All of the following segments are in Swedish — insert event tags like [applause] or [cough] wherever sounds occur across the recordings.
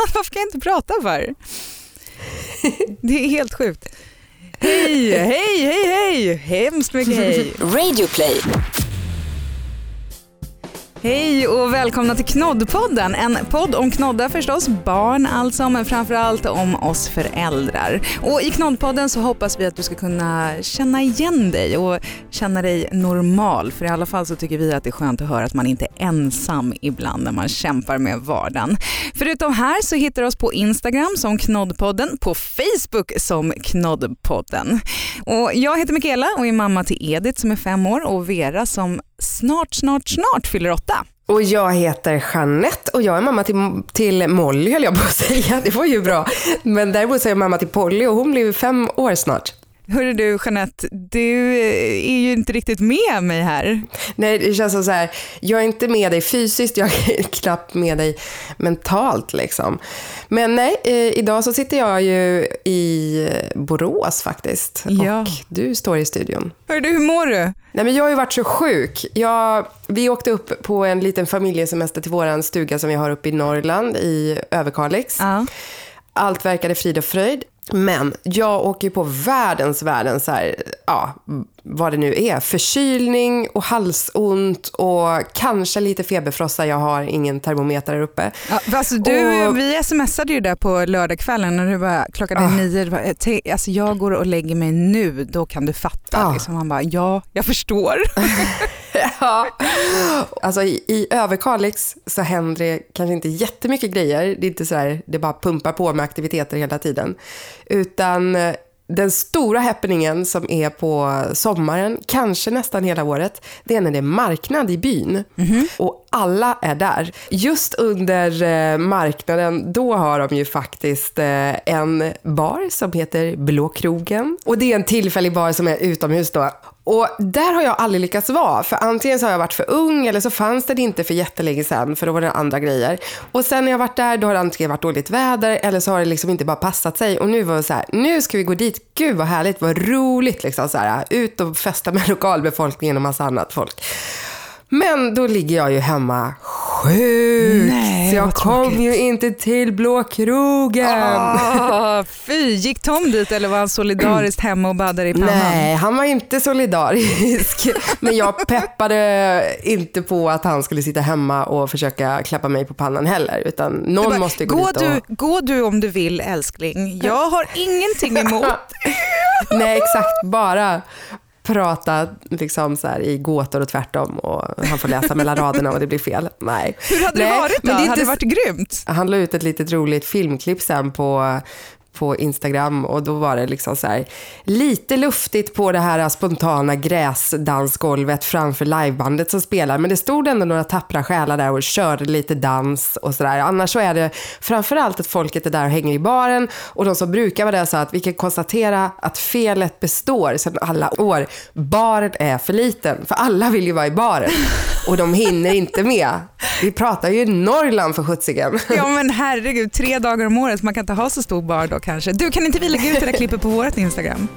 [laughs] varför kan jag inte prata för? Det är helt sjukt. Hej, hej, hej, hej! Hemskt mycket hej. Radioplay. Hej och välkomna till Knoddpodden. En podd om knoddar förstås, barn alltså, men framförallt om oss föräldrar. Och i Knoddpodden så hoppas vi att du ska kunna känna igen dig och känna dig normal. För i alla fall så tycker vi att det är skönt att höra att man inte är ensam ibland när man kämpar med vardagen. Förutom här så hittar du oss på Instagram som Knoddpodden, på Facebook som Knoddpodden. Och jag heter Mikaela och är mamma till Edith som är fem år och Vera som snart, snart, snart fyller åtta. Och jag heter Jeanette och jag är mamma till, till Molly höll jag på att säga. [laughs] Det var ju bra. Men däremot så är jag mamma till Polly och hon blir fem år snart. Hörru du Jeanette, du är ju inte riktigt med mig här. Nej, det känns som så här, jag är inte med dig fysiskt, jag är [laughs] knappt med dig mentalt liksom. Men nej, eh, idag så sitter jag ju i Borås faktiskt. Ja. Och du står i studion. Hörru du, hur mår du? Nej, men jag har ju varit så sjuk. Jag, vi åkte upp på en liten familjesemester till vår stuga som vi har uppe i Norrland, i Överkalix. Ja. Allt verkade frid och fröjd. Men jag åker ju på världens, världens, så här, ja, vad det nu är, förkylning och halsont och kanske lite feberfrossa. Jag har ingen termometer där uppe. Ja, alltså du, Och- Vi smsade ju där på lördagskvällen när du bara, klockan är Ah. nio, du bara, "Tänk, alltså jag går och lägger mig nu, då kan du fatta. Ah. Liksom. Man bara, ja, jag förstår. [laughs] [laughs] Ja. Alltså i, i Överkalix så händer det kanske inte jättemycket grejer. Det är inte så här, det bara pumpar på med aktiviteter hela tiden. Utan eh, den stora happeningen som är på sommaren, kanske nästan hela året, det är när det är marknad i byn. Och alla är där. Just under eh, marknaden, då har de ju faktiskt eh, en bar som heter Blå krogen. Och det är en tillfällig bar som är utomhus då. Och där har jag aldrig lyckats vara. För antingen så har jag varit för ung eller så fanns det inte för jättelänge sedan för då var det andra grejer. Och sen när jag varit där då har det antingen varit dåligt väder eller så har det liksom inte bara passat sig. Och nu var det så här, nu ska vi gå dit. Gud vad härligt, vad roligt liksom så här. Ut och festa med [laughs] lokalbefolkningen och massa annat folk. Men då ligger jag ju hemma sjuk. Nej, så jag kom tråkigt. ju inte till Blå krogen. Ah, fy, gick Tom dit eller var han solidariskt hemma och baddade i pannan? Nej, han var inte solidarisk. [laughs] Men jag peppade inte på att han skulle sitta hemma och försöka klappa mig på pannan heller. Utan någon bara, måste gå, gå, dit och... du, gå du om du vill älskling. Jag har ingenting emot. [laughs] Nej, exakt. Bara prata liksom så här i gåtor och tvärtom och han får läsa mellan raderna och det blir fel. Nej. Hur hade Nej, det varit då? men det är hade det inte- varit grymt? Han la ut ett litet roligt filmklipp sen på, på Instagram och då var det liksom så här lite luftigt på det här spontana gräsdansgolvet framför livebandet som spelar. Men det stod ändå några tappra själar där och körde lite dans och sådär. Annars så är det framförallt att folket är där och hänger i baren och de som brukar vara där sa att vi kan konstatera att felet består sedan alla år. Baren är för liten, för alla vill ju vara i baren och de hinner inte med. Vi pratar ju Norrland för sjuttsingen. Ja men herregud, tre dagar om året, man kan inte ha så stor bar då kanske. Du, kan inte vi lägga ut det där klippet på vårt Instagram?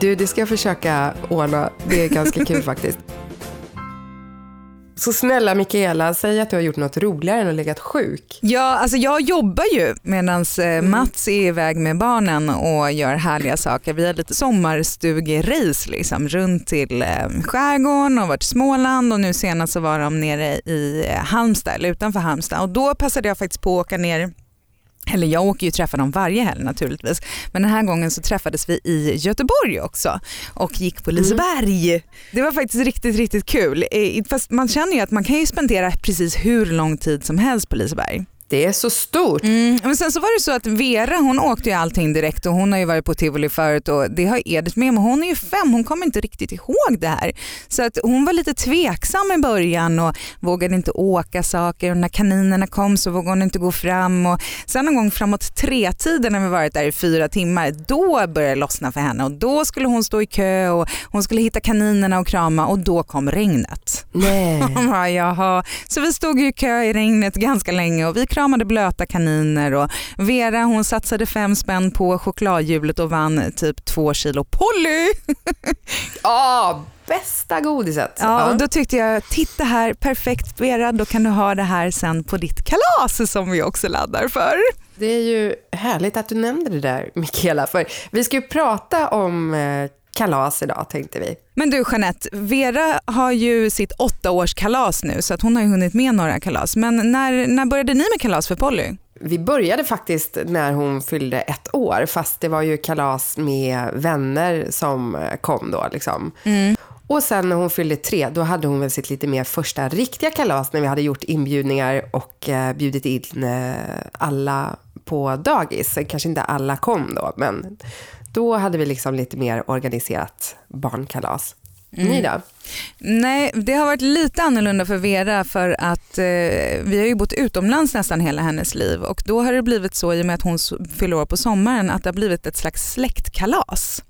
Du, det ska jag försöka ordna. Det är ganska kul [laughs] faktiskt. Så snälla Mikaela, säg att du har gjort något roligare än att legat sjuk. Ja, alltså jag jobbar ju medan Mats är iväg med barnen och gör härliga saker. Vi har lite sommarstugerace liksom, runt till eh, skärgården och varit i Småland och nu senast så var de nere i eh, Halmstad, eller utanför Halmstad och då passade jag faktiskt på att åka ner eller jag åker ju och träffar dem varje helg naturligtvis. Men den här gången så träffades vi i Göteborg också och gick på Liseberg. Det var faktiskt riktigt, riktigt kul. Eh, fast man känner ju att man kan ju spendera precis hur lång tid som helst på Liseberg. Det är så stort. Mm, men sen så var det så att Vera hon åkte ju allting direkt och hon har ju varit på tivoli förut och det har Edith med men hon är ju fem, hon kommer inte riktigt ihåg det här. Så att hon var lite tveksam i början och vågade inte åka saker och när kaninerna kom så vågade hon inte gå fram och sen någon gång framåt tre-tiden när vi varit där i fyra timmar då började det lossna för henne och då skulle hon stå i kö och hon skulle hitta kaninerna och krama och då kom regnet. Nej. [laughs] Hon bara, jaha. Så vi stod ju i kö i regnet ganska länge och vi kramade blöta kaniner och Vera hon satsade fem spänn på chokladhjulet och vann typ två kilo Polly. [laughs] Ja, bästa godiset. Ja, och då tyckte jag, titta här, perfekt Vera, då kan du ha det här sen på ditt kalas som vi också laddar för. Det är ju härligt att du nämnde det där, Mikaela, för vi ska ju prata om eh, kalas idag tänkte vi. Men du Jeanette, Vera har ju sitt åttaårskalas nu så att hon har ju hunnit med några kalas. Men när, när började ni med kalas för Polly? Vi började faktiskt när hon fyllde ett år, fast det var ju kalas med vänner som kom då. Liksom. Mm. Och sen när hon fyllde tre, då hade hon väl sitt lite mer första riktiga kalas när vi hade gjort inbjudningar och eh, bjudit in eh, alla på dagis. Kanske inte alla kom då, men då hade vi liksom lite mer organiserat barnkalas. Mm. Ni då? Nej, det har varit lite annorlunda för Vera för att eh, vi har ju bott utomlands nästan hela hennes liv och då har det blivit så i och med att hon fyller år på sommaren att det har blivit ett slags släktkalas.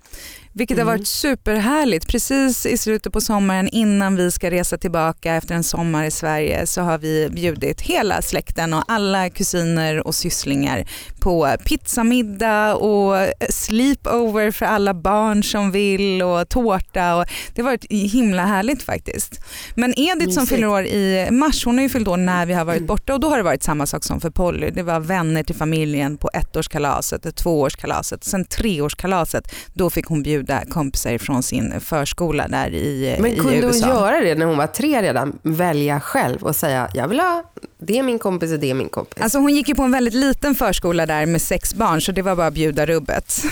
Vilket mm. har varit superhärligt. Precis i slutet på sommaren innan vi ska resa tillbaka efter en sommar i Sverige så har vi bjudit hela släkten och alla kusiner och sysslingar på pizzamiddag och sleepover för alla barn som vill och tårta. Och det har varit himla härligt faktiskt. Men Edith som fyller år i mars, hon har ju fyllt år när vi har varit borta och då har det varit samma sak som för Polly. Det var vänner till familjen på ettårskalaset, tvåårskalaset, sen treårskalaset. Då fick hon bjuda kompisar från sin förskola där i, Men i kunde USA. hon göra det när hon var tre redan? Välja själv och säga, jag vill ha det är min kompis och det är min kompis. Alltså hon gick ju på en väldigt liten förskola där med sex barn så det var bara att bjuda rubbet.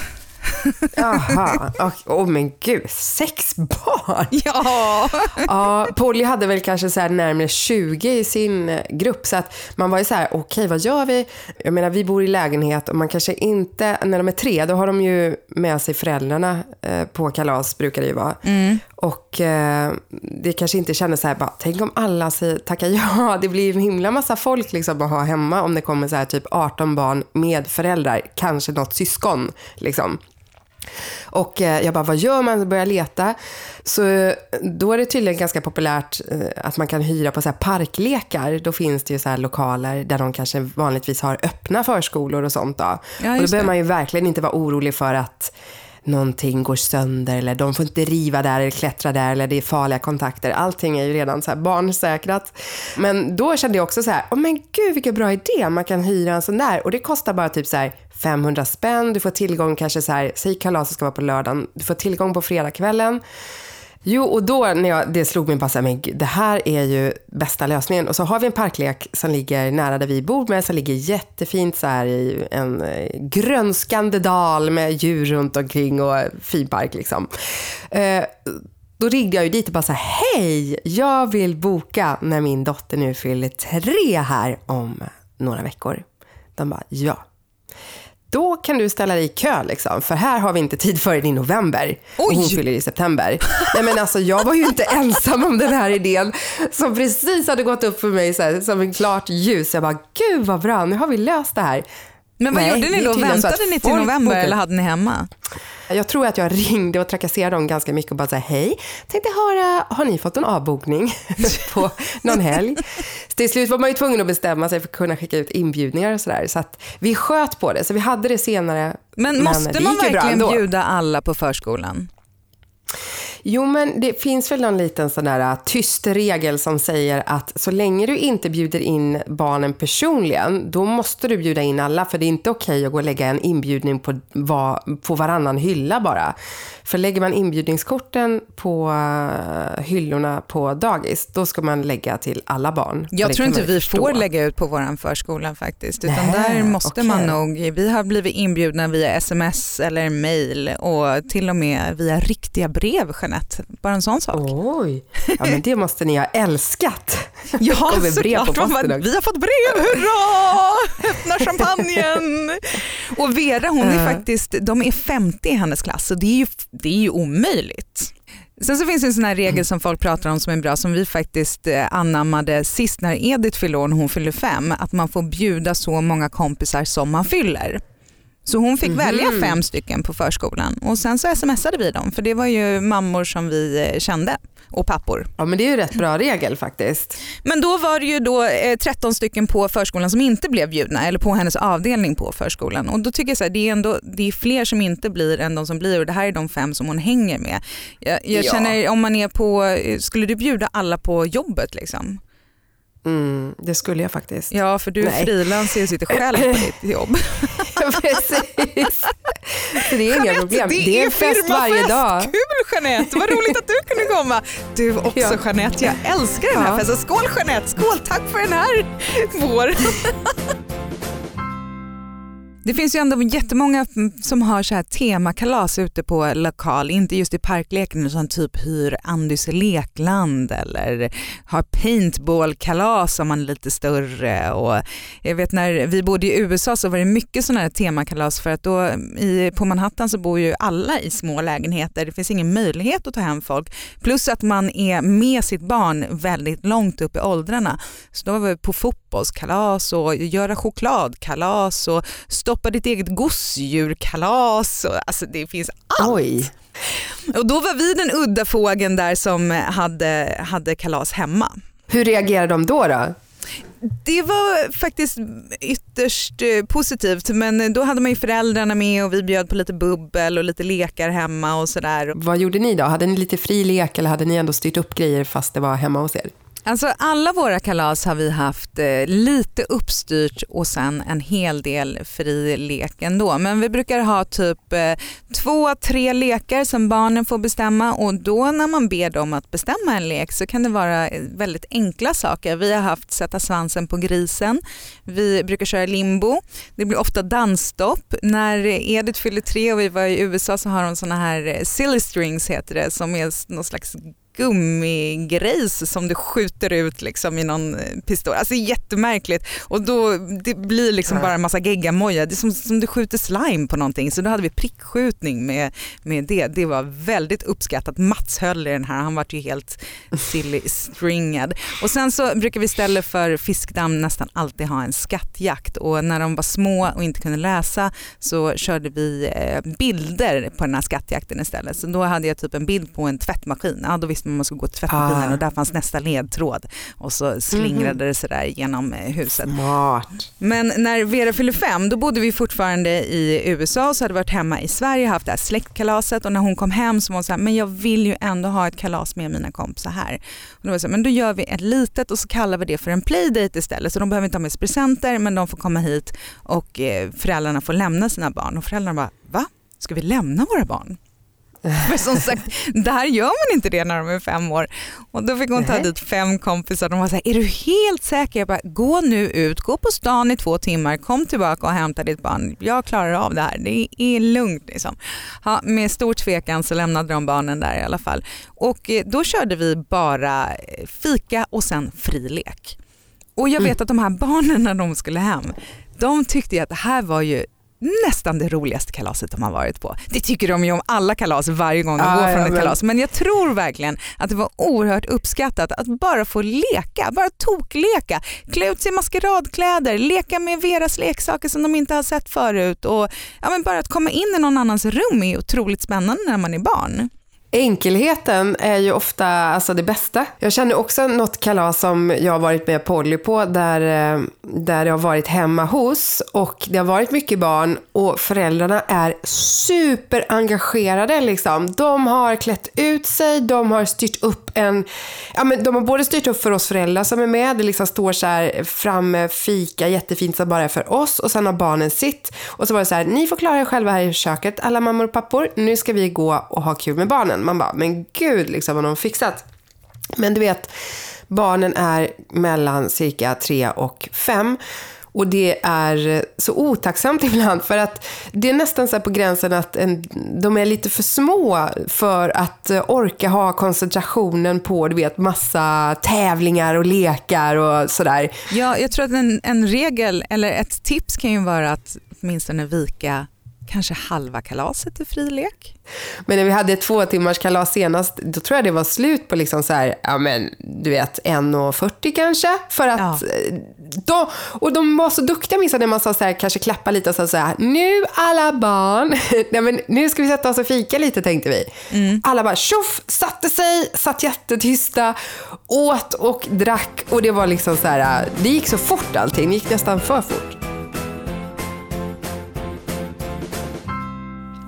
Jaha, [laughs] åh oh, men gud, sex barn? [laughs] Ja. ja, Polly hade väl kanske så här närmare 20 i sin eh, grupp så att man var ju så här, okej okay, vad gör vi? Jag menar vi bor i lägenhet och man kanske inte, när de är tre då har de ju med sig föräldrarna eh, på kalas brukar det ju vara. Mm. Och eh, det kanske inte kändes så här, bara, tänk om alla säger tackar ja. [laughs] Det blir en himla massa folk liksom att ha hemma om det kommer så här typ 18 barn med föräldrar, kanske något syskon. Liksom. Och eh, jag bara, vad gör man? Börjar leta. Så eh, då är det tydligen ganska populärt eh, att man kan hyra på så parklekar. Då finns det ju så lokaler där de kanske vanligtvis har öppna förskolor och sånt. Då. Ja, och då behöver man ju verkligen inte vara orolig för att någonting går sönder eller de får inte riva där eller klättra där eller det är farliga kontakter. Allting är ju redan så här barnsäkrat. Men då kände jag också så här, oh men gud vilken bra idé, man kan hyra en sån där och det kostar bara typ så här 500 spänn, du får tillgång kanske så här, säg kalaset ska vara på lördagen, du får tillgång på fredagskvällen. Jo, och då när jag, det slog mig bara så här, men det här är ju bästa lösningen. Och så har vi en parklek som ligger nära där vi bor med, som ligger jättefint så här i en eh, grönskande dal med djur runt omkring och fin park liksom. Eh, då ringde jag ju dit och bara så här, hej, jag vill boka när min dotter nu fyller tre här om några veckor. De bara, ja, då kan du ställa dig i kö liksom, för här har vi inte tid förrän i november Oj. och hon fyller i september. Nej men alltså jag var ju inte [laughs] ensam om den här idén som precis hade gått upp för mig här, som en klart ljus. Jag bara, gud vad bra, nu har vi löst det här. Men vad Nej, gjorde ni då? Väntade ni till november eller hade ni hemma? Jag tror att jag ringde och trakasserade dem ganska mycket och bara sa hej, tänkte höra, har ni fått en avbokning [laughs] på någon helg? Så till slut var man ju tvungen att bestämma sig för att kunna skicka ut inbjudningar och sådär. Så att vi sköt på det, så vi hade det senare. Men, men måste man verkligen bjuda alla på förskolan? Jo, men det finns väl någon liten sån där äh, tyst regel som säger att så länge du inte bjuder in barnen personligen, då måste du bjuda in alla. För det är inte okej okay att gå och lägga en inbjudning på, på varannan hylla bara. För lägger man inbjudningskorten på uh, hyllorna på dagis, då ska man lägga till alla barn. Jag tror inte vi förstå. får lägga ut på vår förskola faktiskt. Utan Nä, där måste okay. man nog, vi har blivit inbjudna via sms eller mail och till och med via riktiga brev Jeanette. Bara en sån sak. Oj, ja men det måste ni ha älskat. [laughs] Ja, posten Vi har fått brev, hurra! [laughs] Öppna champagnen! Och Vera hon är faktiskt, de är 50 i hennes klass så det är ju, det är ju omöjligt. Sen så finns det en sån här regel som folk pratar om som är bra som vi faktiskt eh, anammade sist när Edith fyllde år när hon fyllde fem. Att man får bjuda så många kompisar som man fyller. Så hon fick mm -hmm. välja fem stycken på förskolan och sen så smsade vi dem för det var ju mammor som vi eh, kände. och pappor. Ja men det är ju rätt bra regel faktiskt. Men då var det ju då eh, 13 stycken på förskolan som inte blev bjudna eller på hennes avdelning på förskolan. Och då tycker jag så här, det är ändå det är fler som inte blir än de som blir och det här är de fem som hon hänger med. Jag, jag Ja. känner om man är på, eh, skulle du bjuda alla på jobbet liksom? Mm, det skulle jag faktiskt. Ja för du är Nej. frilansare och sitter själv på ditt [laughs] jobb. Precis. Så det är inga problem. Det är en fest varje dag. Kul Jeanette, vad roligt att du kunde komma. Du också Ja. Jeanette, jag älskar den här Ja. festen. Skål Jeanette, skål, tack för den här våren. [laughs] Det finns ju ändå jättemånga som har så här temakalas ute på lokal, inte just i parkleken utan typ hyr Andys lekland eller har paintballkalas om man är lite större. Och jag vet när vi bodde i USA så var det mycket sådana här temakalas för att då i, på Manhattan så bor ju alla i små lägenheter. Det finns ingen möjlighet att ta hem folk. Plus att man är med sitt barn väldigt långt upp i åldrarna. Så då var vi på fotbollskalas och göra chokladkalas och stoppa ditt eget gosedjurkalas. Alltså det finns allt. Oj. Och då var vi den udda fågeln där som hade, hade kalas hemma. Hur reagerar de då? då? Det var faktiskt ytterst eh, positivt men då hade man ju föräldrarna med och vi bjöd på lite bubbel och lite lekar hemma och sådär. Vad gjorde ni då? Hade ni lite fri lek eller hade ni ändå styrt upp grejer fast det var hemma hos er? Alltså alla våra kalas har vi haft eh, lite uppstyrt och sen en hel del fri lek ändå. Men vi brukar ha typ eh, två, tre lekar som barnen får bestämma och då när man ber dem att bestämma en lek så kan det vara eh, väldigt enkla saker. Vi har haft sätta svansen på grisen, vi brukar köra limbo, det blir ofta dansstopp. När Edith fyllde tre och vi var i USA så har de såna här eh, silly strings heter det som är någon slags gummigrejs som du skjuter ut liksom i någon eh, pistol. Alltså jättemärkligt och då det blir liksom bara en massa geggamoja. Det är som, som du skjuter slime på någonting så då hade vi prickskjutning med, med det. Det var väldigt uppskattat. Mats höll i den här, han var ju helt silly stringad. Och sen så brukar vi istället för fiskdamm nästan alltid ha en skattjakt och när de var små och inte kunde läsa så körde vi eh, bilder på den här skattjakten istället. Så då hade jag typ en bild på en tvättmaskin. Ja, då visste man att man skulle gå till tvättmaskinen Ah. och där fanns nästa ledtråd och så slingrade det sådär genom eh, huset. Smart. Men när Vera fyllde fem då bodde vi fortfarande i USA och så hade varit hemma i Sverige haft det här släktkalaset och när hon kom hem så var hon så här, men jag vill ju ändå ha ett kalas med mina kompisar här. Och då var så här, men då gör vi ett litet och så kallar vi det för en playdate istället så de behöver inte ha med sig presenter men de får komma hit och eh, föräldrarna får lämna sina barn och föräldrarna bara, va? Ska vi lämna våra barn? [laughs] För som sagt, där gör man inte det när de är fem år. Och då fick hon ta dit fem kompisar. De var så här, är du helt säker? Jag bara, gå nu ut, gå på stan i två timmar, kom tillbaka och hämta ditt barn. Jag klarar av det här, det är lugnt. Liksom. Ja, med stor tvekan så lämnade de barnen där i alla fall. Och eh, då körde vi bara eh, fika och sen fri lek. Och jag vet att de här barnen när de skulle hem, de tyckte att det här var ju nästan det roligaste kalaset de har varit på. Det tycker de ju om alla kalas varje gång de Ja, går från ja, ett kalas. Men jag tror verkligen att det var oerhört uppskattat att bara få leka, bara tokleka. Klä ut sig i maskeradkläder, leka med Veras leksaker som de inte har sett förut. Och, ja, men bara att komma in i någon annans rum är otroligt spännande när man är barn. Enkelheten är ju ofta alltså det bästa. Jag känner också något kalas som jag har varit med Polly på där, eh, där jag har varit hemma hos och det har varit mycket barn och föräldrarna är superengagerade. Liksom. De har klätt ut sig, de har styrt upp en... Ja, men de har både styrt upp för oss föräldrar som är med, det liksom står så här framme eh, fika jättefint som bara är för oss och sen har barnen sitt. Och så var det så här, ni får klara er själva här i köket, alla mammor och pappor, nu ska vi gå och ha kul med barnen. Man bara, men gud liksom vad de har fixat. Men du vet, barnen är mellan cirka tre och fem. Och det är eh, så otacksamt [laughs] ibland för att det är nästan så här på gränsen att en, de är lite för små för att eh, orka ha koncentrationen på du vet, massa tävlingar och lekar och sådär. Ja, jag tror att en, en regel eller ett tips kan ju vara att åtminstone vika kanske halva kalaset är frilek. Men när vi hade två timmars kalas senast, då tror jag det var slut på liksom så här, ja men du vet 1,40 kanske. För att Ja. eh, de, och de var så duktiga minns när man sa så här, kanske klappa lite och sa så här, nu alla barn, [laughs] nej men nu ska vi sätta oss och fika lite tänkte vi. Alla bara tjoff, satte sig, satt jättetysta, åt och drack och det var liksom så här, det gick så fort allting, det gick nästan för fort.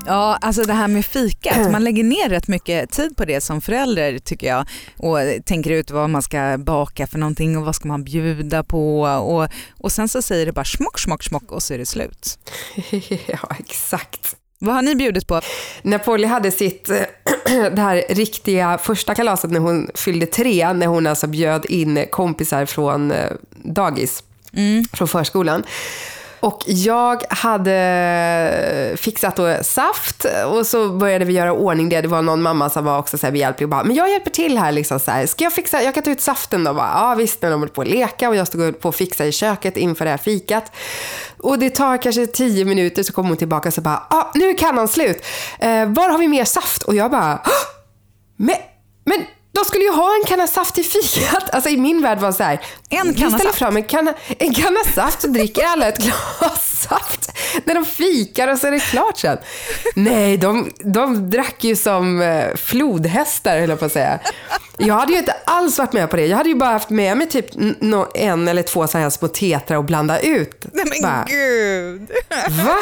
Ja, alltså det här med fikat, man lägger ner rätt mycket tid på det som förälder tycker jag och tänker ut vad man ska baka för någonting och vad ska man bjuda på och, och sen så säger det bara smock, smock, smock och så är det slut. [laughs] ja, exakt. Vad har ni bjudit på? När Polly hade sitt [clears throat] det här riktiga första kalaset när hon fyllde tre, när hon alltså bjöd in kompisar från eh, dagis, från förskolan. Och jag hade fixat då saft och så började vi göra ordning det. Det var någon mamma som var också så här behjälplig och bara, men jag hjälper till här liksom så här. Ska jag fixa, jag kan ta ut saften då? Bara, Ja visst, när de höll på att leka och jag stod på att fixa i köket inför det här fikat. Och det tar kanske tio minuter så kommer hon tillbaka och så bara, ah, nu är kannan slut. Eh, var har vi mer saft? Och jag bara, "Hå! men de skulle ju ha en kanna saft i fikat. Alltså i min värld var det så här. En kanna ställer saft? fram en kanna, en kanna saft så dricker alla ett glas [laughs] saft när de fikar och så är det klart sen. Nej, de, de drack ju som eh, flodhästar höll jag på att säga. Jag hade ju inte alls varit med på det. Jag hade ju bara haft med mig typ en eller två så här små tetrar och blanda ut. Nej men Bara, gud. Va?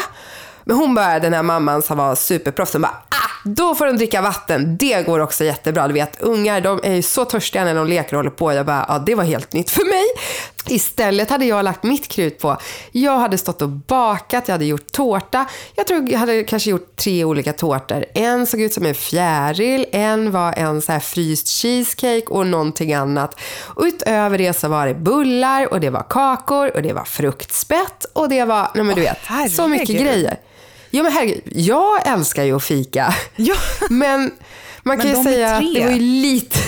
Men hon bara, den här mamman som var superproffs, hon bara, ah, då får de dricka vatten. Det går också jättebra. Du vet, ungar de är ju så törstiga när de leker och håller på. Jag bara, ja det var helt nytt för mig. Istället hade jag lagt mitt krut på, jag hade stått och bakat, jag hade gjort tårta. Jag tror jag hade kanske gjort tre olika tårtor. En såg ut som en fjäril, en var en så här fryst cheesecake och någonting annat. Och utöver det så var det bullar och det var kakor och det var fruktspett och det var, nej men du vet, så mycket grejer. Ja men herregud, jag älskar ju att fika. [laughs] Ja. Men man kan Men ju säga att det var ju lite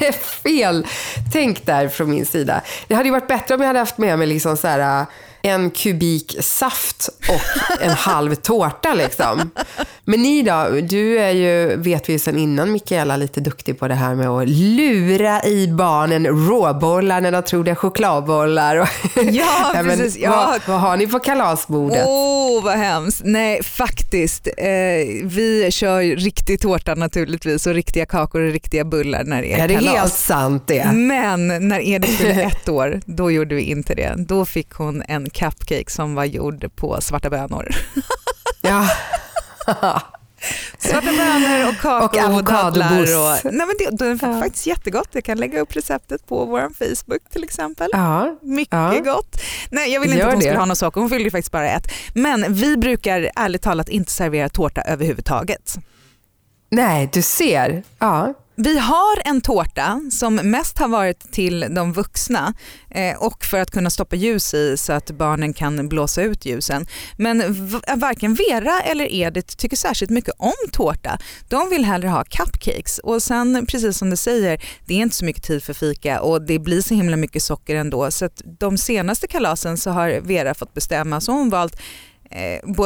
[laughs] fel tänk där från min sida. Det hade ju varit bättre om jag hade haft med mig liksom så här, en kubik saft och en [laughs] halv tårta liksom. Men ni då? Du är ju, vet vi ju sedan innan Mikaela, lite duktig på det här med att lura i barnen råbollar när de tror det är chokladbollar. Och [laughs] Ja, Nej, precis. Ja. Vad, vad har ni på kalasbordet? Åh, oh, vad hemskt. Nej, faktiskt. Eh, vi kör riktig tårta naturligtvis och riktiga kakor och riktiga bullar när det är är det kalas. helt sant det? Men när Edith fyllde ett [laughs] år, då gjorde vi inte det. Då fick hon en cupcake som var gjord på svarta bönor. [laughs] Ja. Svarta bönor och kakor Och dadlar. Och, nej men det, det är Ja. faktiskt jättegott. Jag kan lägga upp receptet på vår Facebook till exempel. ja. Mycket Ja. gott. Nej, jag vill inte Gör att hon det. skulle ha någon socker, hon fyllde faktiskt bara ett. Men vi brukar ärligt talat inte servera tårta överhuvudtaget. Nej, du ser. Ja. Vi har en tårta som mest har varit till de vuxna eh, och för att kunna stoppa ljus i så att barnen kan blåsa ut ljusen. Men varken Vera eller Edith tycker särskilt mycket om tårta. De vill hellre ha cupcakes och sen precis som du säger, det är inte så mycket tid för fika och det blir så himla mycket socker ändå så att de senaste kalasen så har Vera fått bestämma så har hon valt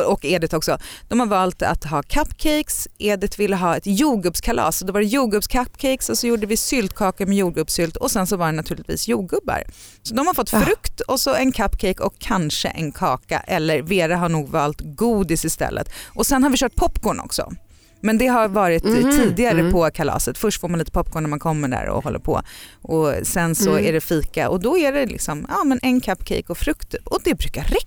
och Edith också, de har valt att ha cupcakes. Edith ville ha ett jordgubbskalas. Då var det jordgubbscupcakes och så gjorde vi syltkakor med jordgubbssylt och sen så var det naturligtvis jordgubbar. Så de har fått Ah. frukt och så en cupcake och kanske en kaka eller Vera har nog valt godis istället. Och sen har vi kört popcorn också. Men det har varit eh, Mhm, tidigare mm. på kalaset. Först får man lite popcorn när man kommer där och håller på. Och sen så Mm. är det fika och då är det liksom, ja, men en cupcake och frukt. Och det brukar räcka.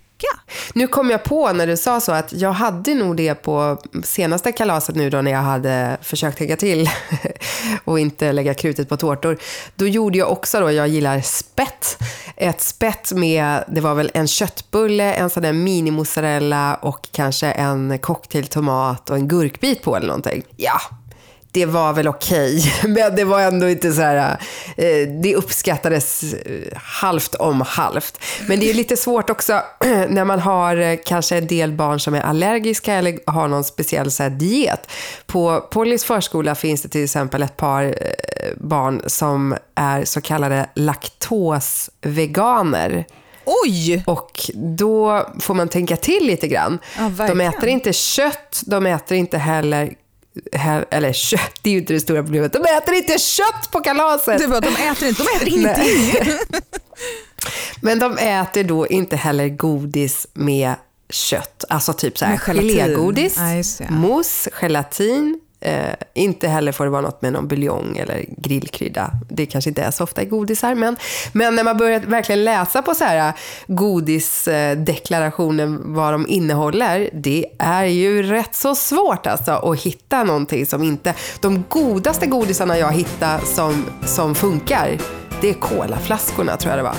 Nu kom jag på när du sa så att jag hade nog det på senaste kalaset nu då när jag hade försökt tänka till [laughs] och inte lägga krutet på tårtor. Då gjorde jag också då, jag gillar spett. Ett spett med, det var väl en köttbulle, en sån där mini-mozzarella och kanske en cocktailtomat och en gurkbit på eller någonting. Ja, det var väl okej, [laughs] men det var ändå inte så här, eh, det uppskattades eh, halvt om halvt. Men det är lite svårt också [clears throat] när man har eh, kanske en del barn som är allergiska eller har någon speciell så diet. På Pollys förskola finns det till exempel ett par barn som är så kallade laktosveganer. Oj! Och då får man tänka till lite grann. Ja, de äter inte kött, de äter inte heller he- eller kött, det är ju inte det stora problemet. De äter inte kött på kalaset! Du bara, de äter inte, de äter ingenting. [laughs] Men de äter då inte heller godis med kött. Alltså typ så här gelégodis, Ja, mousse, gelatin. Eh, inte heller får det vara något med någon buljong eller grillkrydda. Det kanske inte är så ofta i godisar. Men, men när man börjar verkligen läsa på så här eh, godisdeklarationen, vad de innehåller. Det är ju rätt så svårt alltså att hitta någonting som inte... De godaste godisarna jag hittade som, som funkar, det är kolaflaskorna tror jag det var.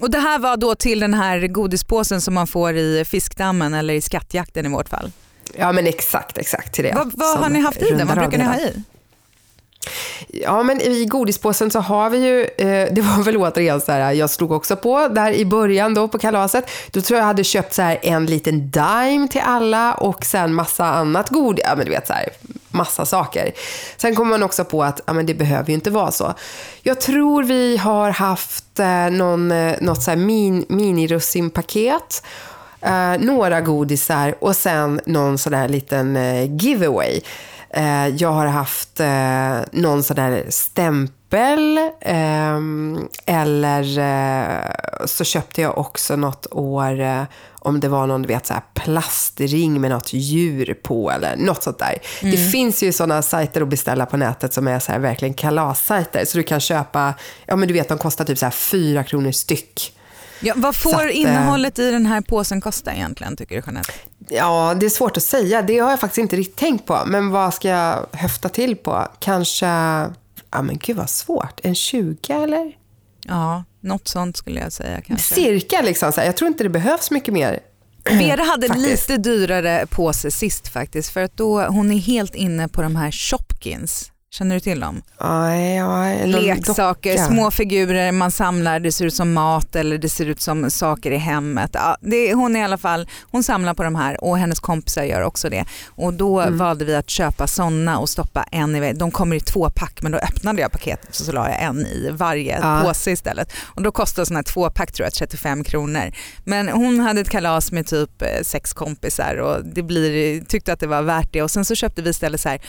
Och det här var då till den här godispåsen som man får i fiskdammen eller i skattjakten i vårt fall. Ja men exakt, exakt till det. vad vad har ni haft i den? Vad brukar ni ha i? Ja, men i godispåsen så har vi ju, eh, [laughs] det var väl återigen så här, jag slog också på där i början då på kalaset. Då tror jag jag hade köpt så här en liten Dime till alla och sen massa annat godis, ja men du vet så här, massa saker. Sen kommer man också på att ja, men det behöver ju inte vara så. Jag tror vi har haft eh, någon, eh, något så här min, minirussinpaket. Eh, några godisar och sen någon sån där liten eh, giveaway. Eh, jag har haft eh, någon sån där stämpel ehm, eller eh, så köpte jag också något år eh, om det var någon du vet, så här plastring med något djur på eller något sånt där. Det finns ju sådana sajter att beställa på nätet som är så här verkligen kalassajter. Så du kan köpa, ja men du vet de kostar typ så här fyra kronor styck. Ja, vad får att, eh, innehållet i den här påsen kosta egentligen tycker du Jeanette? Ja, det är svårt att säga. Det har jag faktiskt inte riktigt tänkt på. Men vad ska jag höfta till på? Kanske, ja men gud vad svårt. En 20 eller? Ja, något sånt skulle jag säga kanske. Cirka liksom. Så här. Jag tror inte det behövs mycket mer. [clears throat] Vera hade Faktiskt. lite dyrare påse sist faktiskt för att då, hon är helt inne på de här Shopkins. Känner du till dem? Ja, någon Leksaker, docka. små figurer man samlar, det ser ut som mat eller det ser ut som saker i hemmet. Ja, det, hon är i alla fall, hon samlar på de här och hennes kompisar gör också det. Och då Mm. valde vi att köpa sådana och stoppa en i De kommer i två pack men då öppnade jag paketet och så la jag en i varje Ja. påse istället. Och då kostar sådana här två pack tror jag 35 kronor. Men hon hade ett kalas med typ eh, sex kompisar och det blir, tyckte att det var värt det. Och sen så köpte vi istället så här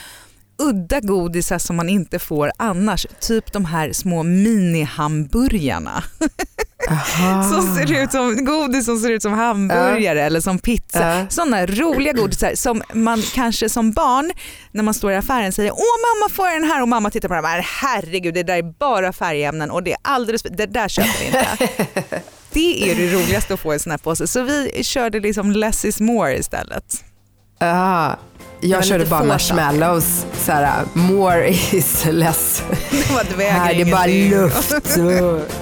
udda godisar som man inte får annars. Typ de här små mini-hamburgarna. [laughs] Som ser ut som godis som ser ut som hamburgare eller som pizza. Ja. Sådana roliga godisar som man kanske som barn när man står i affären säger åh mamma får jag den här och mamma tittar på den här herregud det där är bara färgämnen och det är alldeles det där köper vi inte. [laughs] Det är det roligaste att få i en sån här påse så vi körde liksom less is more istället. Aha. Jag körde bara marshmallows. Så här, more is [laughs] less. [laughs] Det, Här, det är bara luft. [laughs]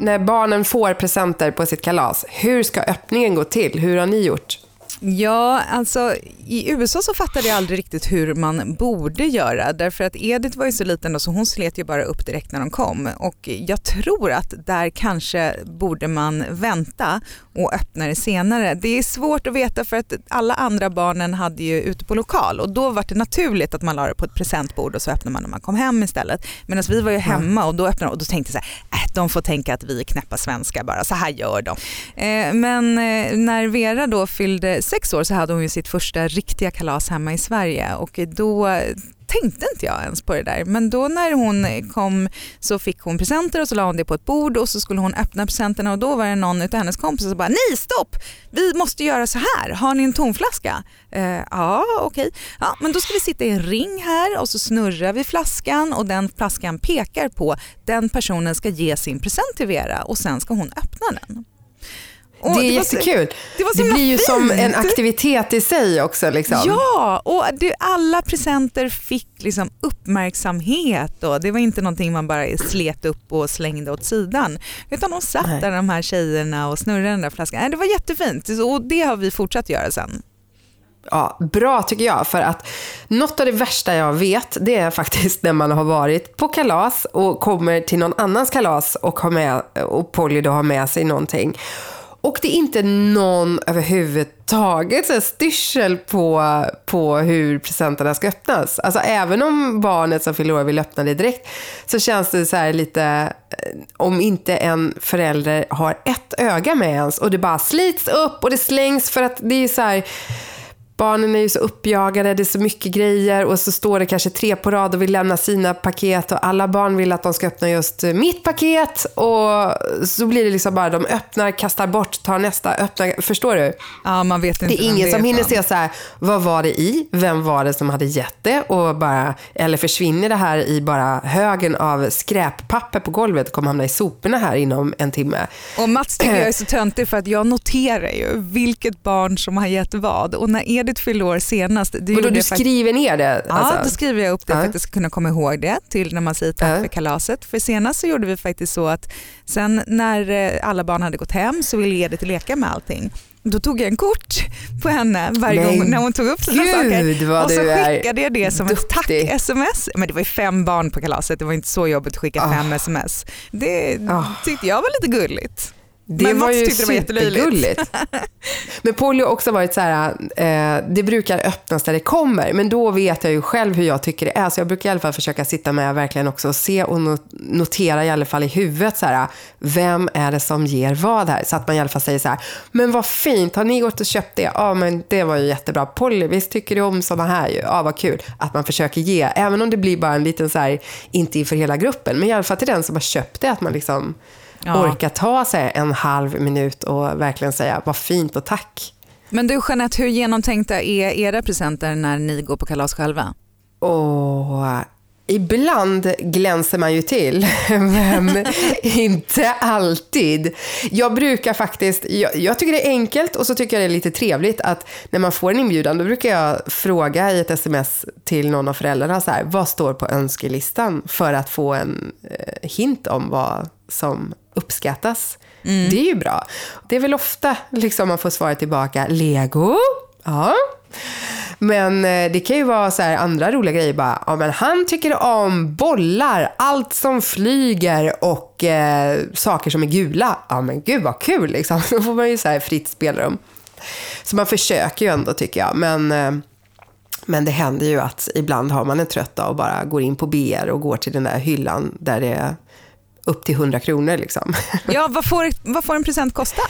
När barnen får presenter på sitt kalas, hur ska öppningen gå till? Hur har ni gjort? Ja, alltså i USA så fattade jag aldrig riktigt hur man borde göra därför att Edith var ju så liten då, så hon slet ju bara upp direkt när de kom och jag tror att där kanske borde man vänta och öppna det senare. Det är svårt att veta för att alla andra barnen hade ju ute på lokal och då var det naturligt att man la det på ett presentbord och så öppnade man när man kom hem istället. Medan vi var ju hemma och då öppnade och då tänkte jag så här, äh, de får tänka att vi är knäppa svenskar bara, så här gör de. Eh, men eh, när Vera då fyllde sex år så hade hon ju sitt första riktiga kalas hemma i Sverige och då tänkte inte jag ens på det där. Men då när hon kom så fick hon presenter och så la hon det på ett bord och så skulle hon öppna presenterna och då var det någon av hennes kompisar som bara nej stopp, vi måste göra så här, har ni en tomflaska? Eh, ja okej, ja, men då ska vi sitta i en ring här och så snurrar vi flaskan och den flaskan pekar på den personen ska ge sin present till Vera och sen ska hon öppna den. Och det är så- jättekul. Det, var så Det blir ju som fint. en aktivitet i sig också. Liksom. Ja, och det, alla presenter fick liksom uppmärksamhet och det var inte någonting man bara slet upp och slängde åt sidan. Utan de satt Nej. där de här tjejerna och snurrade den där flaskan. Nej, Det var jättefint och det har vi fortsatt göra sen. Ja, bra tycker jag. För att något av det värsta jag vet, det är faktiskt när man har varit på kalas och kommer till någon annans kalas och, har med, och Polly då har med sig någonting. Och det är inte någon överhuvudtaget så styrsel på, på hur presenterna ska öppnas. Alltså även om barnet som fyller år vill öppna det direkt så känns det så här lite, eh, om inte en förälder har ett öga med ens och det bara slits upp och det slängs för att det är så här barnen är ju så uppjagade, det är så mycket grejer och så står det kanske tre på rad och vill lämna sina paket och alla barn vill att de ska öppna just mitt paket och så blir det liksom bara de öppnar, kastar bort, tar nästa, öppnar. Förstår du? Ja, man vet inte det är ingen som hinner se så här, vad var det i? Vem var det som hade gett det? Och bara, eller försvinner det här i bara högen av skräppapper på golvet och kommer hamna i soporna här inom en timme? Och Mats tycker jag är så [clears throat] töntig för att jag noterar ju vilket barn som har gett vad och när David fyllde år senast. Det Vadå, du skriver ner det? Alltså. Ja, då skriver jag upp det ja. för att jag ska kunna komma ihåg det till när man säger tack ja. för kalaset. För senast så gjorde vi faktiskt så att sen när eh, alla barn hade gått hem så ville Edith leka med allting. Då tog jag en kort på henne varje gång när hon tog upp sina saker. och så skickade jag det som duktig. ett tack-sms. Men det var ju fem barn på kalaset, det var inte så jobbigt att skicka oh. fem sms. Det oh. tyckte jag var lite gulligt. Det Men var ju supergulligt. [laughs] Men Polly har också varit så här, eh, det brukar öppnas där det kommer, men då vet jag ju själv hur jag tycker det är. Så jag brukar i alla fall försöka sitta med verkligen också och se och notera i alla fall i huvudet så här, vem är det som ger vad här? Så att man i alla fall säger så här, men vad fint, har ni gått och köpt det? Ja, men det var ju jättebra. Polly, visst tycker du om sådana här ju? Ja, vad kul. Att man försöker ge, även om det blir bara en liten så här, inte inför hela gruppen, men i alla fall till den som har köpt det, att man liksom ja. orka ta sig en halv minut och verkligen säga vad fint och tack. Men du Jeanette, hur genomtänkta är era presenter när ni går på kalas själva? Åh, Ibland glänser man ju till, [laughs] men inte alltid. Jag brukar faktiskt, jag, jag, tycker det är enkelt och så tycker jag det är lite trevligt att när man får en inbjudan, då brukar jag fråga i ett sms till någon av föräldrarna så här, vad står på önskelistan för att få en eh, hint om vad som uppskattas. Mm. Det är ju bra. Det är väl ofta liksom man får svaret tillbaka, lego, ja. Men eh, det kan ju vara så andra roliga grejer bara. Ja, men han tycker om bollar, allt som flyger och eh, saker som är gula. Ja men gud vad kul liksom. [laughs] Då får man ju så fritt spelrum. Så man försöker ju ändå tycker jag. Men, eh, men det händer ju att ibland har man en trött dag och bara går in på BR och går till den där hyllan där det upp till 100 kronor. Liksom. Ja, vad får, vad får en present kosta?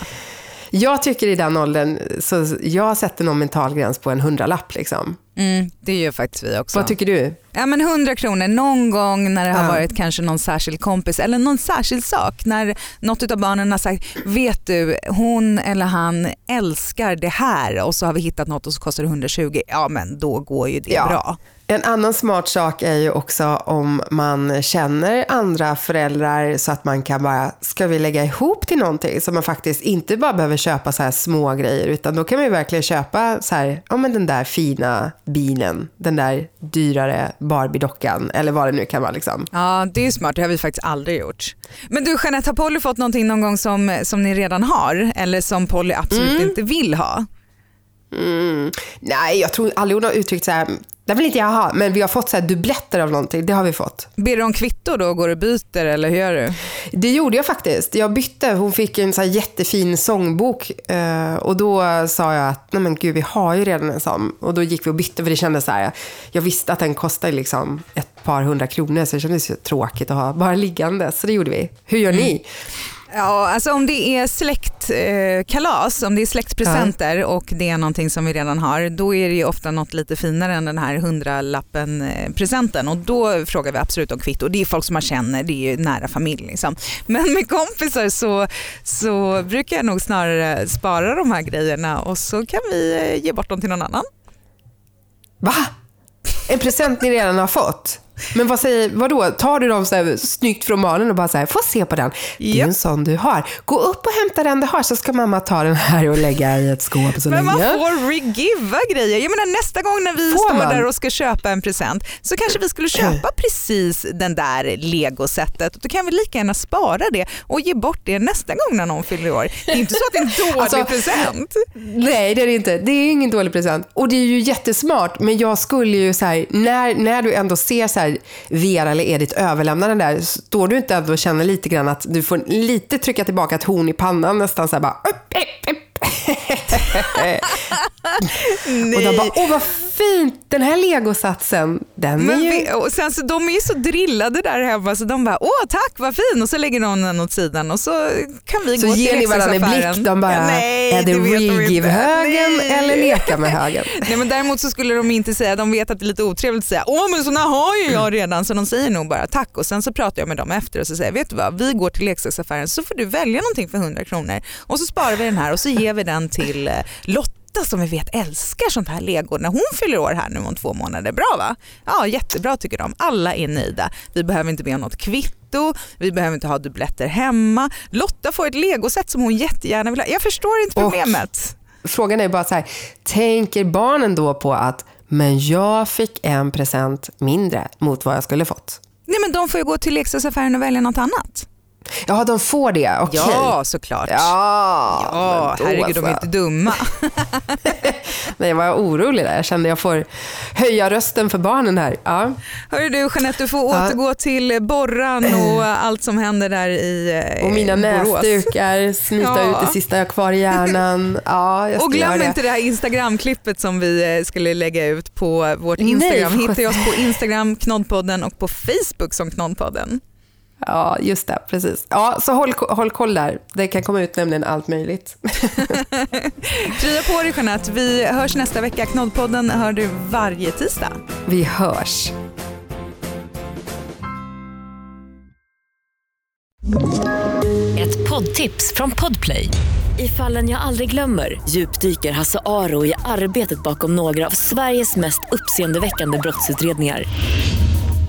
Jag tycker i den åldern, så jag sätter någon mental gräns på en hundralapp. Liksom. Mm, det gör faktiskt vi också. Vad tycker du? Ja men 100 kronor någon gång när det har varit kanske någon särskild kompis eller någon särskild sak. När något av barnen har sagt, vet du hon eller han älskar det här och så har vi hittat något och så kostar det 120. Ja men då går ju det ja. bra. En annan smart sak är ju också om man känner andra föräldrar så att man kan bara, ska vi lägga ihop till någonting? Så man faktiskt inte bara behöver köpa så här små grejer utan då kan man ju verkligen köpa så här, ja men den där fina bilen, den där dyrare Barbie-dockan eller vad det nu kan vara. Liksom. Ja, det är smart. Det har vi faktiskt aldrig gjort. Men du Jeanette, har Polly fått någonting någon gång som, som ni redan har eller som Polly absolut mm. inte vill ha? Mm. Nej, jag tror aldrig hon har uttryckt så här, det vill inte jag ha, men vi har fått så här dubbletter av någonting. Det har vi fått. Ber du om kvitto då? Går du och byter eller hur gör du? Det gjorde jag faktiskt. Jag bytte. Hon fick en så jättefin sångbok eh, och då sa jag att nej men gud, vi har ju redan en sån. Och då gick vi och bytte för det kändes så här. Jag visste att den kostade liksom ett par hundra kronor så det kändes ju tråkigt att ha bara liggande. Så det gjorde vi. Hur gör mm. Ja, alltså om det är släktkalas, eh, om det är släktpresenter ja. och det är någonting som vi redan har, då är det ju ofta något lite finare än den här hundralappen eh, och då frågar vi absolut om kvitto. Det är folk som man känner, det är ju nära familj. Liksom. Men med kompisar så, så brukar jag nog snarare spara de här grejerna och så kan vi eh, ge bort dem till någon annan. Va? En present ni redan har fått? Men vad säger, vadå, tar du dem så här snyggt från barnen och bara så här, få se på den. Det är en sån du har. Gå upp och hämta den du har så ska mamma ta den här och lägga i ett skåp så Men man får regiva grejer. Jag menar nästa gång när vi får står man? där och ska köpa en present så kanske vi skulle köpa precis den där legosättet. Då kan vi lika gärna spara det och ge bort det nästa gång när någon fyller år. Det är inte så att det är en dålig alltså, present. Nej det är det inte. Det är ingen dålig present. Och det är ju jättesmart men jag skulle ju så här, när, när du ändå ser så här här, Vera eller Edith överlämnar den där, står du inte och känner lite grann att du får lite trycka tillbaka ett horn i pannan nästan så här bara upp, upp, upp och de bara, åh vad fint, den här legosatsen, den Men är ju... och sen så, de är ju så drillade där hemma så de bara åh tack vad fin. Och så lägger någon den åt sidan och så kan vi Så gå ger till ni varandra en blick, de bara, Ja, nej, är det. Regive-högen eller leka med högen? [laughs] Nej, men däremot så skulle de inte säga, de vet att det är lite otrevligt att säga åh men såna har ju jag redan. Så de säger nog bara tack. Och sen så pratar jag med dem efter och så säger vet du vad? Vi går till leksaksaffären så får du välja någonting för 100 kronor. Och så sparar vi den här och så ger vi den till eh, Lotta som vi vet älskar sånt här lego när hon fyller år här nu om två månader. Bra va? Ja jättebra tycker de. Alla är nöjda. Vi behöver inte be om något kvitto, vi behöver inte ha dubbletter hemma. Lotta får ett legoset som hon jättegärna vill ha. Jag förstår inte Och- problemet. Frågan är bara så här, tänker barnen då på att men jag fick en present mindre mot vad jag skulle fått? Nej men de får ju gå till leksaksaffären och välja något annat. Ja, de får det. Okej. Ja såklart. Ja, Ja, men då herregud de är alltså. inte dumma. [laughs] Nej, jag var orolig där. Jag kände jag får höja rösten för barnen här. Ja. Hörru du Jeanette, du får Ja. återgå till borran och [clears throat] allt som händer där i eh, Och mina Borås. näsdukar, [laughs] smita Ja. ut det sista jag har kvar i hjärnan. [laughs] Ja, jag Och glöm det. inte det här Instagram-klippet som vi eh, skulle lägga ut på vårt Nej, Instagram. för Hittar oss på Instagram, Knoddpodden och på Facebook som Knoddpodden. Ja, just det. Precis. Ja, så håll, håll koll där. Det kan komma ut nämligen allt möjligt. [laughs] Krya på dig Jeanette. Vi hörs nästa vecka. Knoddpodden hör du varje tisdag. Vi hörs. Ett poddtips från Podplay. I fallen jag aldrig glömmer djupdyker Hasse Aro i arbetet bakom några av Sveriges mest uppseendeväckande brottsutredningar.